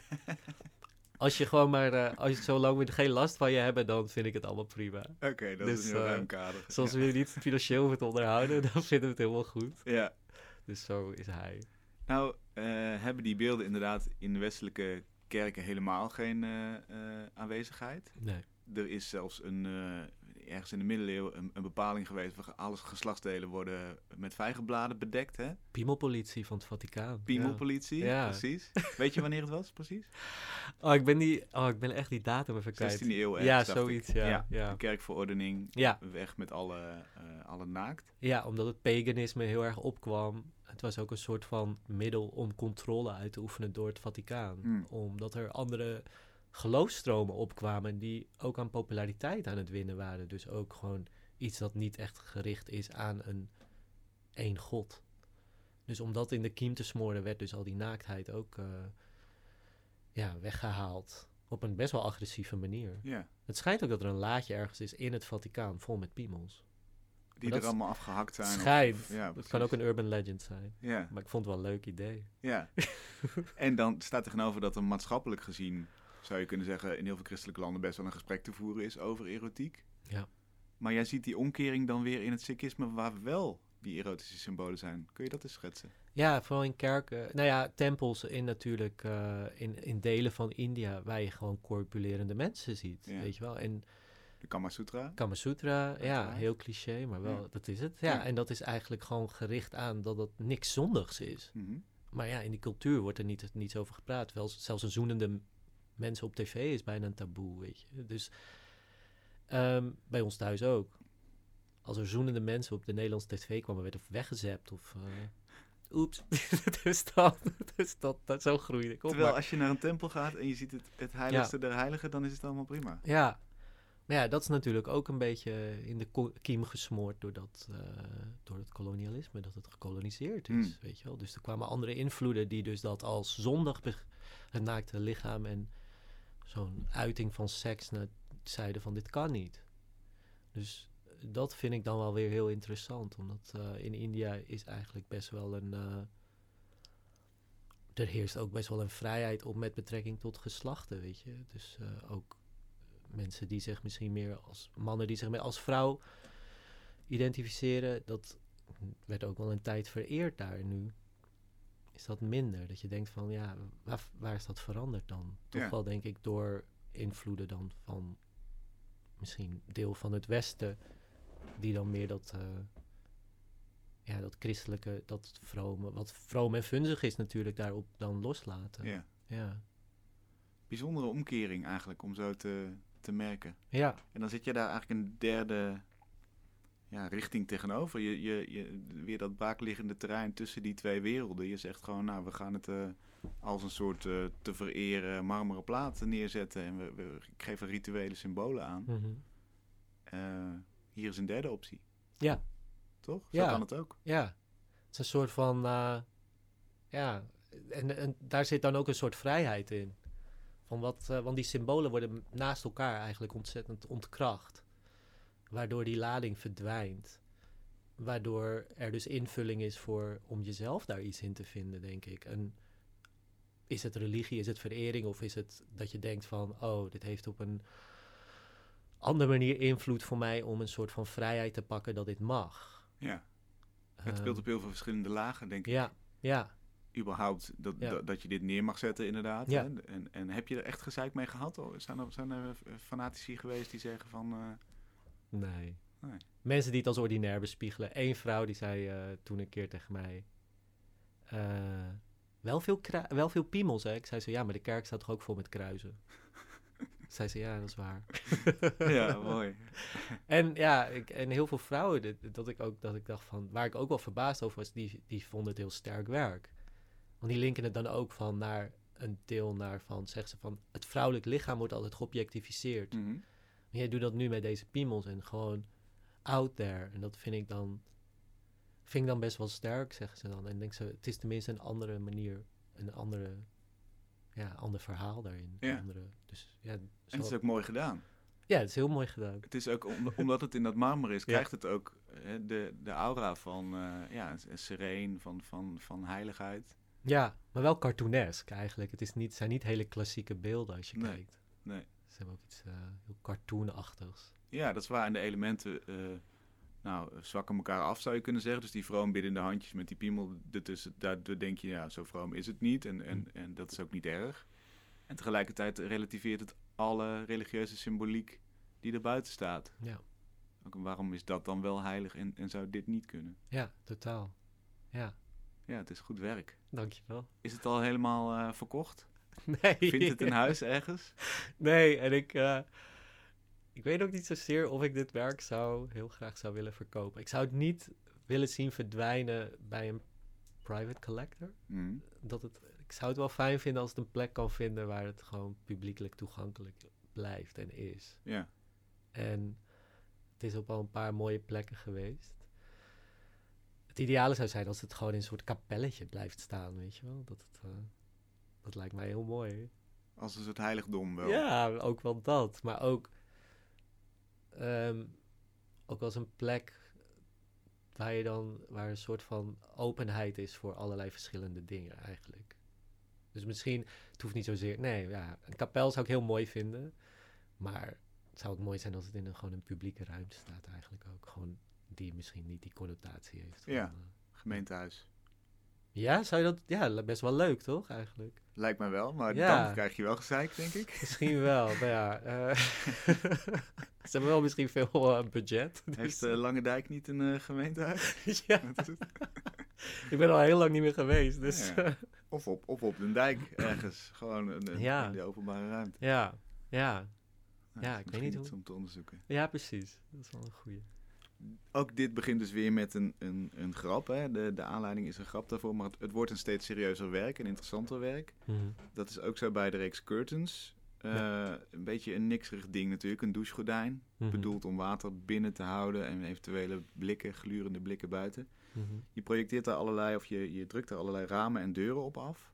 als je gewoon maar, eh, als je zolang we geen last van je hebben, dan vind ik het allemaal prima. Oké, dat Dus, is een heel eh, ruim kader. Zoals ja. we je niet financieel te onderhouden, dan vinden we het helemaal goed. Ja. Dus zo is hij. Nou, hebben die beelden inderdaad in de westelijke kerken helemaal geen aanwezigheid? Nee. Er is zelfs een, ergens in de middeleeuwen een, een bepaling geweest... waar alle geslachtsdelen worden met vijgenbladen bedekt, hè? Piemelpolitie van het Vaticaan. Piemelpolitie, Ja. precies. Weet je wanneer het was, precies? Oh, ik ben die, oh, ik ben echt die datum even kwijt. 16e eeuw, Ja, zoiets, ja. Ja, ja. De kerkverordening, Ja. weg met alle, eh alle naakt. Ja, omdat het paganisme heel erg opkwam. was ook een soort van middel om controle uit te oefenen door het Vaticaan. Hmm. Omdat er andere geloofsstromen opkwamen die ook aan populariteit aan het winnen waren. Dus ook gewoon iets dat niet echt gericht is aan een één god. Dus om dat in de kiem te smoren werd dus al die naaktheid ook eh, ja, weggehaald. Op een best wel agressieve manier. Ja, Het schijnt ook dat er een laadje ergens is in het Vaticaan vol met piemels. die er allemaal afgehakt zijn. Schijnt. of- ja, Dat kan ook een urban legend zijn. Ja, Maar ik vond het wel een leuk idee. ja. en dan staat tegenover dat er maatschappelijk gezien, zou je kunnen zeggen, in heel veel christelijke landen best wel een gesprek te voeren is over erotiek. Ja. Maar jij ziet die omkering dan weer in het sikhisme waar wel die erotische symbolen zijn. Kun je dat eens schetsen? Ja, vooral in kerken. Nou ja, tempels in natuurlijk, eh, in, in delen van India, waar je gewoon corpulerende mensen ziet. Ja. Weet je wel? En De Kama Sutra? Kama Sutra, ja, heel cliché, maar wel, Ja. dat is het. Ja, Ja. en dat is eigenlijk gewoon gericht aan dat het niks zondigs is. Mhm. Maar ja, in die cultuur wordt er niet, niet over gepraat. Wel, zelfs een zoenende mensen op tv is bijna een taboe, weet je. Dus ehm, bij ons thuis ook. Als er zoenende mensen op de Nederlandse tv kwamen, werden weggezept of... eh, oeps. dus dat, dus dat, dat, zo groeide ik op. Terwijl Maar- als je naar een tempel gaat en je ziet het, het heiligste der heiligen, dan is het allemaal prima. Ja. Maar ja, dat is natuurlijk ook een beetje in de kiem gesmoord door, dat, eh, door het kolonialisme, dat het gekoloniseerd is, Hmm. weet je wel. Dus er kwamen andere invloeden die dus dat als zondig, beg- het naakte lichaam en zo'n uiting van seks naar zeiden van dit kan niet. Dus dat vind ik dan wel weer heel interessant, omdat eh, in India is eigenlijk best wel een... eh, er heerst ook best wel een vrijheid op met betrekking tot geslachten, weet je. Dus eh, ook mensen die zich misschien meer als mannen die zich meer als vrouw identificeren, dat werd ook wel een tijd vereerd daar. Nu is dat minder. Dat je denkt van ja, waar, waar is dat veranderd dan? Toch Ja. wel denk ik door invloeden dan van misschien deel van het Westen, die dan meer dat, eh, ja, dat christelijke, dat vrome, wat vroom en funzig is natuurlijk daarop dan loslaten. Ja. Ja. Bijzondere omkering eigenlijk, om zo te, te merken. Ja. En dan zit je daar eigenlijk een derde ja, richting tegenover. Je, je, je, weer dat braakliggende terrein tussen die twee werelden. Je zegt gewoon, nou, we gaan het eh, als een soort eh, te vereren marmeren plaat neerzetten. En we, we geven rituele symbolen aan. Mhm. Eh, hier is een derde optie. Ja. Toch? Zo Ja. kan het ook. Ja, het is een soort van, ja, en, en daar zit dan ook een soort vrijheid in. Van wat, want die symbolen worden naast elkaar eigenlijk ontzettend ontkracht. Waardoor die lading verdwijnt. Waardoor er dus invulling is voor om jezelf daar iets in te vinden, denk ik. En is het religie, is het verering of is het dat je denkt van, oh, dit heeft op een andere manier invloed voor mij om een soort van vrijheid te pakken dat dit mag. Ja. Het speelt Ehm, op heel veel verschillende lagen, denk ik. ja, ja. überhaupt dat, Ja. dat, dat je dit neer mag zetten, inderdaad. Ja. En, en heb je er echt gezeik mee gehad? Zijn, er, zijn er eh, fanatici geweest die zeggen van... eh, Nee. Nee. Mensen die het als ordinair bespiegelen. Eén vrouw die zei eh, toen een keer tegen mij... eh, wel, veel wel veel piemels, hè? Ik zei zo, ja, maar de kerk staat toch ook vol met kruisen? zei ze, ja, dat is waar. ja, mooi. En ja, ik, en heel veel vrouwen, dat ik ook dat ik dacht van, waar ik ook wel verbaasd over was, die, die vonden het heel sterk werk. Want die linken het dan ook van naar een deel naar van, zeggen ze van, het vrouwelijk lichaam wordt altijd geobjectificeerd. Mhm. En jij doet dat nu met deze piemels en gewoon out there. En dat vind ik dan, vind ik dan best wel sterk, zeggen ze dan. En denk ze, het is tenminste een andere manier, een andere, ja, ander verhaal daarin. Ja. Andere, dus ja, En het is ook mooi gedaan. ja, het is heel mooi gedaan. Het is ook, om- omdat het in dat marmer is, Ja. krijgt het ook eh, de, de aura van eh, ja, sereen, van, van, van heiligheid. Ja, maar wel cartoonesk eigenlijk. Het is niet, zijn niet hele klassieke beelden als je Nee, kijkt. nee. Ze hebben ook iets eh, heel cartoonachtigs. Ja, dat is waar. En de elementen, eh, nou, zwakken elkaar af, zou je kunnen zeggen. Dus die vroom biddende handjes met die piemel ertussen, daardoor denk je, ja, zo vroom is het niet. En, en, en dat is ook niet erg. En tegelijkertijd relativeert het alle religieuze symboliek die er buiten staat. Ja, Ook, waarom is dat dan wel heilig en, en zou dit niet kunnen? ja, totaal. Ja, Ja, het is goed werk. dankjewel. Is het al helemaal eh, verkocht? Nee. Vindt het een huis ergens? Nee, en ik, eh, ik weet ook niet zozeer of ik dit werk zou heel graag zou willen verkopen. Ik zou het niet willen zien verdwijnen bij een private collector. Mhm. Dat het, ik zou het wel fijn vinden als het een plek kan vinden waar het gewoon publiekelijk toegankelijk blijft en is. Ja. En het is op al een paar mooie plekken geweest. Het ideale zou zijn als het gewoon in een soort kapelletje blijft staan, weet je wel. Dat, het, eh, dat lijkt mij heel mooi. Als een soort heiligdom wel. Ja, ook wel dat. Maar ook, ehm, ook als een plek waar je dan, waar een soort van openheid is voor allerlei verschillende dingen eigenlijk. Dus misschien, het hoeft niet zozeer, nee, ja, een kapel zou ik heel mooi vinden. Maar het zou ook mooi zijn als het in een, gewoon een publieke ruimte staat eigenlijk ook. Gewoon die misschien niet die connotatie heeft. van, Ja. eh, Gemeentehuis. Ja, zou je dat, ja, best wel leuk toch eigenlijk? Lijkt mij wel, maar Ja. dan krijg je wel gezeik, denk ik. Misschien wel, maar ja. eh, ze hebben wel misschien veel eh, budget. dus- Heeft uh, Lange Dijk niet een eh, gemeentehuis? ja, ik ben al heel lang niet meer geweest, dus... Ja, ja. of, op, of op een dijk ergens. Gewoon een, Ja. in de openbare ruimte. ja, ja, Nou, Ja, ik weet niet hoe- om te onderzoeken. ja, precies. Dat is wel een goeie. Ook dit begint dus weer met een, een, een grap. Hè? De, de aanleiding is een grap daarvoor, maar het, het wordt een steeds serieuzer werk, een interessanter werk. Mhm. Dat is ook zo bij de reeks Curtains. Eh, Een beetje een nikserig ding natuurlijk, een douchegordijn. Mhm. Bedoeld om water binnen te houden en eventuele blikken, glurende blikken buiten. Mhm. Je projecteert daar allerlei, of je, je drukt er allerlei ramen en deuren op af.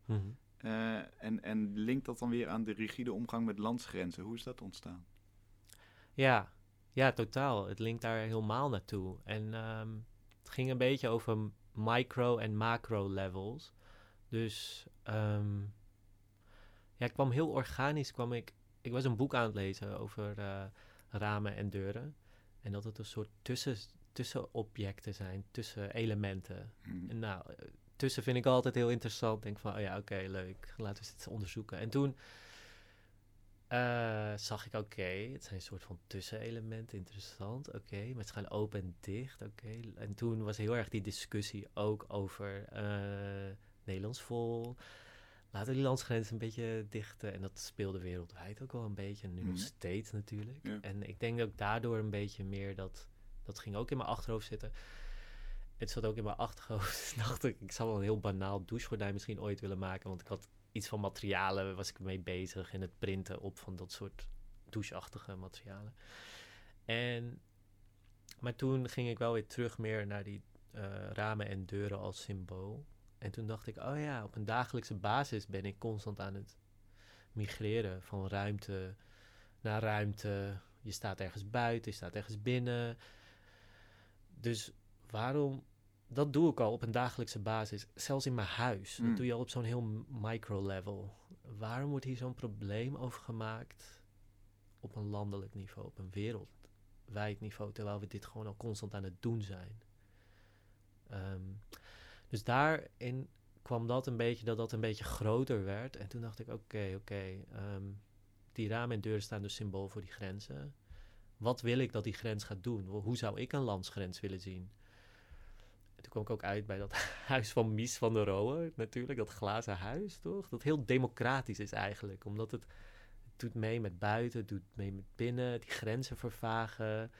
Eh, en, en linkt dat dan weer aan de rigide omgang met landsgrenzen. Hoe is dat ontstaan? Ja, ja, totaal. Het linkt daar helemaal naartoe. En ehm, het ging een beetje over micro- en macro-levels. Dus ehm, ja, ik kwam heel organisch, kwam ik... Ik was een boek aan het lezen over eh, ramen en deuren. En dat het een soort tussen, tussenobjecten zijn, tussenelementen. Hm. En nou, eh, tussen vind ik altijd heel interessant. Denk van, oh ja, oké, leuk. Laten we eens onderzoeken. En toen eh, zag ik, oké, het zijn een soort van tussenelementen. Interessant, oké. maar het gaan open en dicht, oké. En toen was heel erg die discussie ook over eh, Nederlands vol. Laten we die landsgrenzen een beetje dichten. En dat speelde wereldwijd ook wel een beetje. En nu nog Mhm. steeds natuurlijk. Ja. En ik denk ook daardoor een beetje meer dat... Dat ging ook in mijn achterhoofd zitten. Het zat ook in mijn achterhoofd. dacht ik, ik zou wel een heel banaal douchegordijn misschien ooit willen maken. Want ik had iets van materialen, was ik mee bezig. En het printen op van dat soort doucheachtige materialen. En, maar toen ging ik wel weer terug meer naar die eh, ramen en deuren als symbool. En toen dacht ik, oh ja, op een dagelijkse basis ben ik constant aan het migreren van ruimte naar ruimte. Je staat ergens buiten, je staat ergens binnen. Dus waarom, dat doe ik al op een dagelijkse basis, zelfs in mijn huis. Mm. Dat doe je al op zo'n heel micro-level. Waarom wordt hier zo'n probleem over gemaakt op een landelijk niveau, op een wereldwijd niveau, terwijl we dit gewoon al constant aan het doen zijn? Ehm, dus daarin kwam dat een beetje, dat dat een beetje groter werd. En toen dacht ik, oké, oké, ehm, die ramen en deuren staan dus symbool voor die grenzen. Wat wil ik dat die grens gaat doen? Hoe zou ik een landsgrens willen zien? En toen kwam ik ook uit bij dat huis van Mies van der Rohe, natuurlijk, dat glazen huis, toch? Dat heel democratisch is eigenlijk, omdat het, het doet mee met buiten, het doet mee met binnen, die grenzen vervagen.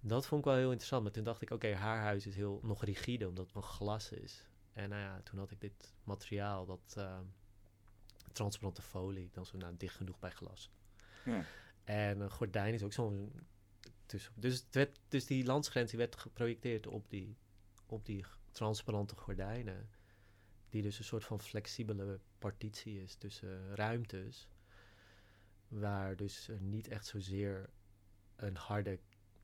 Dat vond ik wel heel interessant, maar toen dacht ik, oké, haar huis is heel nog rigide, omdat het van glas is. En nou ja, toen had ik dit materiaal, dat eh, transparante folie, dan zo nou, dicht genoeg bij glas. Ja. En een gordijn is ook zo'n tussen. Dus, het werd, dus die landsgrens die werd geprojecteerd op die, op die transparante gordijnen. Die dus een soort van flexibele partitie is tussen ruimtes. Waar dus niet echt zozeer een harde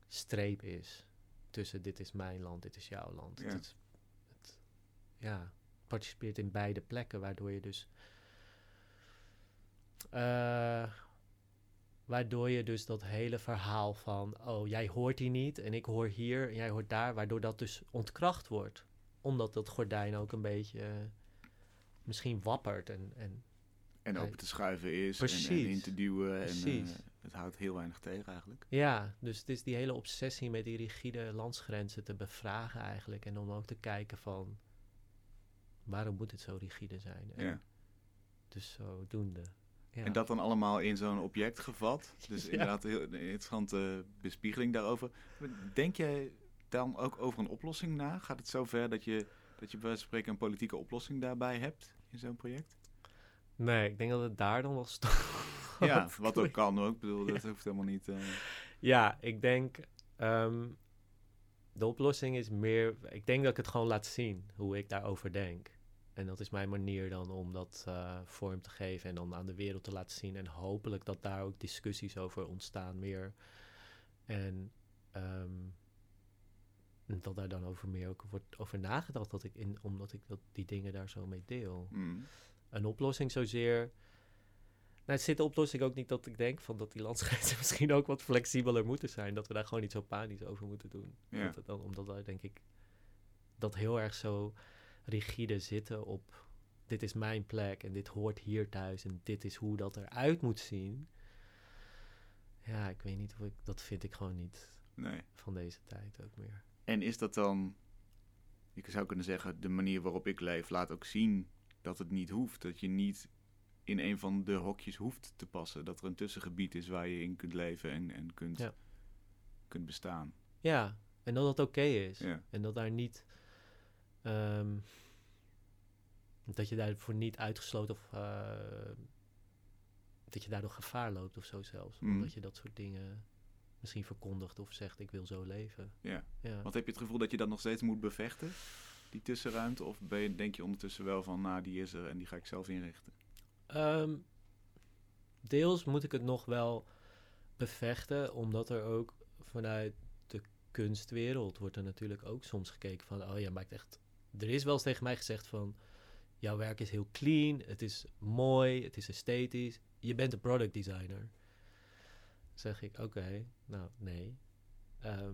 streep is tussen dit is mijn land, dit is jouw land. Ja. Het, ja, participeert in beide plekken, waardoor je dus... eh, waardoor je dus dat hele verhaal van... oh, jij hoort hier niet en ik hoor hier en jij hoort daar... waardoor dat dus ontkracht wordt. Omdat dat gordijn ook een beetje eh, misschien wappert en... en En open te schuiven is en, en in te duwen. En, Precies. eh, het houdt heel weinig tegen eigenlijk. Ja, dus het is die hele obsessie met die rigide landsgrenzen te bevragen eigenlijk. En om ook te kijken van, waarom moet het zo rigide zijn? En Ja. Dus zodoende. Ja. En dat dan allemaal in zo'n object gevat. Dus Ja. inderdaad heel, een interessante bespiegeling daarover. Denk jij dan ook over een oplossing na? Gaat het zover dat je, Dat je bij wijze van spreken een politieke oplossing daarbij hebt in zo'n project? Nee, ik denk dat het daar dan wel stopt. Ja, wat ook kan ook. Ik bedoel, dat hoeft helemaal niet... eh, Ja, ik denk. ehm, de oplossing is meer. Ik denk dat ik het gewoon laat zien hoe ik daarover denk. En dat is mijn manier dan om dat eh, vorm te geven en dan aan de wereld te laten zien. En hopelijk dat daar ook discussies over ontstaan meer. En ehm, dat daar dan over meer ook wordt over nagedacht. Dat ik in, omdat ik dat, die dingen daar zo mee deel mm, een oplossing zozeer. Nou, het zit de oplossing ook niet dat ik denk van dat die landsgrenzen misschien ook wat flexibeler moeten zijn. Dat we daar gewoon niet zo panisch over moeten doen. Ja. Dat dan, omdat wij denk ik dat heel erg zo rigide zitten op dit is mijn plek en dit hoort hier thuis en dit is hoe dat eruit moet zien. Ja, ik weet niet hoe ik, dat vind ik gewoon niet nee. van deze tijd ook meer. En is dat dan, je zou kunnen zeggen, de manier waarop ik leef laat ook zien dat het niet hoeft. Dat je niet in een van de hokjes hoeft te passen. Dat er een tussengebied is waar je in kunt leven en, en kunt, Ja. kunt bestaan. Ja, en dat dat oké is. Ja. En dat daar niet. Ehm, dat je daarvoor niet uitgesloten of. eh, dat je daardoor gevaar loopt of zo zelfs. Mhm. Omdat je dat soort dingen misschien verkondigt of zegt: ik wil zo leven. Ja. Heb je het gevoel dat je dat nog steeds moet bevechten? Die tussenruimte? Of ben je, denk je ondertussen wel van, nou die is er en die ga ik zelf inrichten? Ehm, deels moet ik het nog wel bevechten, omdat er ook vanuit de kunstwereld wordt er natuurlijk ook soms gekeken van, oh ja, maakt echt. Er is wel eens tegen mij gezegd van, jouw werk is heel clean, het is mooi, het is esthetisch, je bent een product designer. Zeg ik, oké, nou nee. Ehm,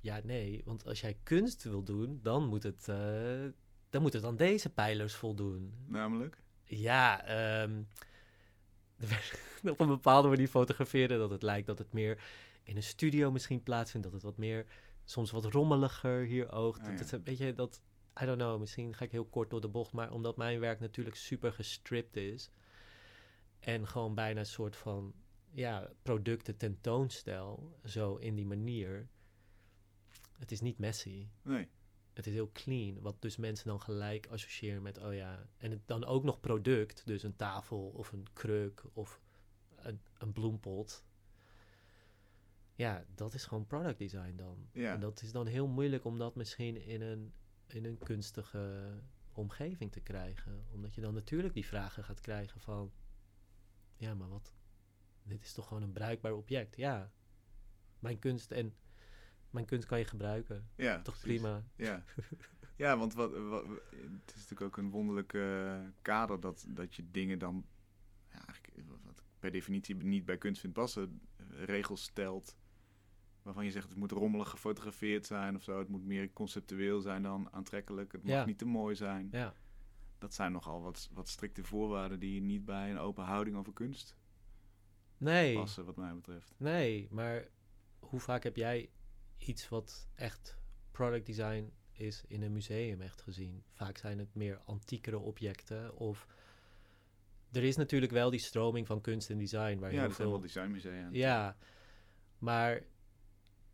ja, nee, want als jij kunst wil doen, dan moet het, eh, dan moet het aan deze pijlers voldoen. Namelijk? Ja, ehm, op een bepaalde manier fotograferen dat het lijkt dat het meer in een studio misschien plaatsvindt. Dat het wat meer, soms wat rommeliger hier oogt. Ah, Dat het een beetje dat, I don't know, misschien ga ik heel kort door de bocht. Maar omdat mijn werk natuurlijk super gestript is. En gewoon bijna een soort van, ja, producten tentoonstel. Zo in die manier. Het is niet messy. Nee. Het is heel clean, wat dus mensen dan gelijk associëren met, oh ja, en het dan ook nog product, dus een tafel of een kruk of een, een bloempot. Ja, dat is gewoon product design dan. Ja. En dat is dan heel moeilijk om dat misschien in een, in een kunstige omgeving te krijgen. Omdat je dan natuurlijk die vragen gaat krijgen van, ja, maar wat, dit is toch gewoon een bruikbaar object? Ja, mijn kunst en mijn kunst kan je gebruiken. Ja, Toch precies. prima. Ja, ja want wat, wat, het is natuurlijk ook een wonderlijk eh, kader dat, dat je dingen dan ja, eigenlijk, wat ik per definitie niet bij kunst vindt passen, regels stelt waarvan je zegt het moet rommelig gefotografeerd zijn of zo. Het moet meer conceptueel zijn dan aantrekkelijk. Het mag Ja. niet te mooi zijn. Ja. Dat zijn nogal wat, wat strikte voorwaarden die niet bij een open houding over kunst Nee, passen, wat mij betreft. nee, maar hoe vaak heb jij iets wat echt product design is in een museum echt gezien? Vaak zijn het meer antiekere objecten of... Er is natuurlijk wel die stroming van kunst en design waar Ja, heel dat zijn wel veel... designmusea. Ja, maar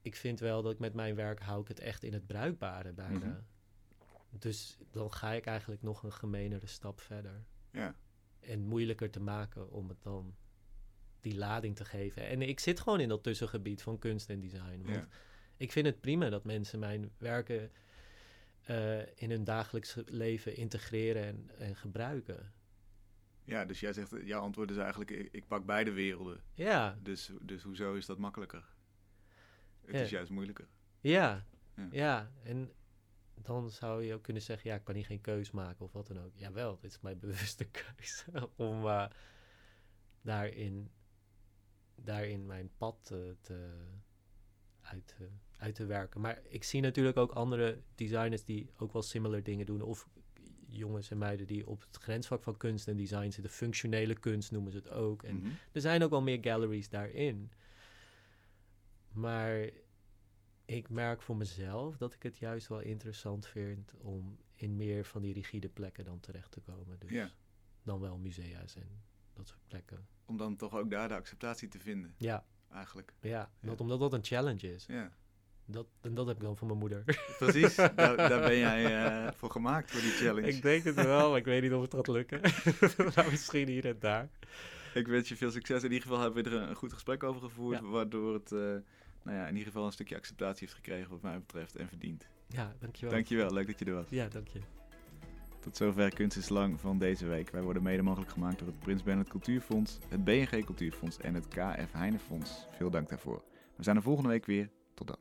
ik vind wel dat ik met mijn werk hou ik het echt in het bruikbare bijna. Mhm. Dus dan ga ik eigenlijk nog een gemenere stap verder. Ja, en moeilijker te maken om het dan die lading te geven. En ik zit gewoon in dat tussengebied van kunst en design. Want ja. ik vind het prima dat mensen mijn werken eh, in hun dagelijks leven integreren en, en gebruiken. ja, dus jij zegt, jouw antwoord is eigenlijk, ik, ik pak beide werelden. Ja, Dus, dus hoezo is dat makkelijker? Het Ja. is juist moeilijker. ja, Ja. ja. En dan zou je ook kunnen zeggen, ja, ik kan hier geen keus maken of wat dan ook. Jawel, dit is mijn bewuste keuze om eh, daarin, daarin mijn pad te, te, uit, te, uit te werken. Maar ik zie natuurlijk ook andere designers die ook wel similar dingen doen. Of jongens en meiden die op het grensvak van kunst en design zitten. Functionele kunst noemen ze het ook. En Mhm. er zijn ook wel meer galleries daarin. Maar ik merk voor mezelf dat ik het juist wel interessant vind om in meer van die rigide plekken dan terecht te komen. Dus Ja. dan wel musea's en dat soort plekken. Om dan toch ook daar de acceptatie te vinden, Ja, eigenlijk. ja, Ja. Dat, omdat dat een challenge is. Ja, dat, en dat heb ik dan van mijn moeder. Precies, daar, daar ben jij eh, voor gemaakt, voor die challenge. ik denk het wel, maar ik weet niet of het gaat lukken. nou, misschien hier en daar. Ik wens je veel succes. In ieder geval hebben we er een, goed gesprek over gevoerd, waardoor het... Uh, nou ja, in ieder geval een stukje acceptatie heeft gekregen wat mij betreft en verdient. Ja, dankjewel. Dankjewel, leuk dat je er was. Ja, dank je. Tot zover Kunst is Lang van deze week. Wij worden mede mogelijk gemaakt door het Prins Bernhard Cultuurfonds, het BNG Cultuurfonds en het KF Heinefonds. Veel dank daarvoor. We zijn er volgende week weer. Tot dan.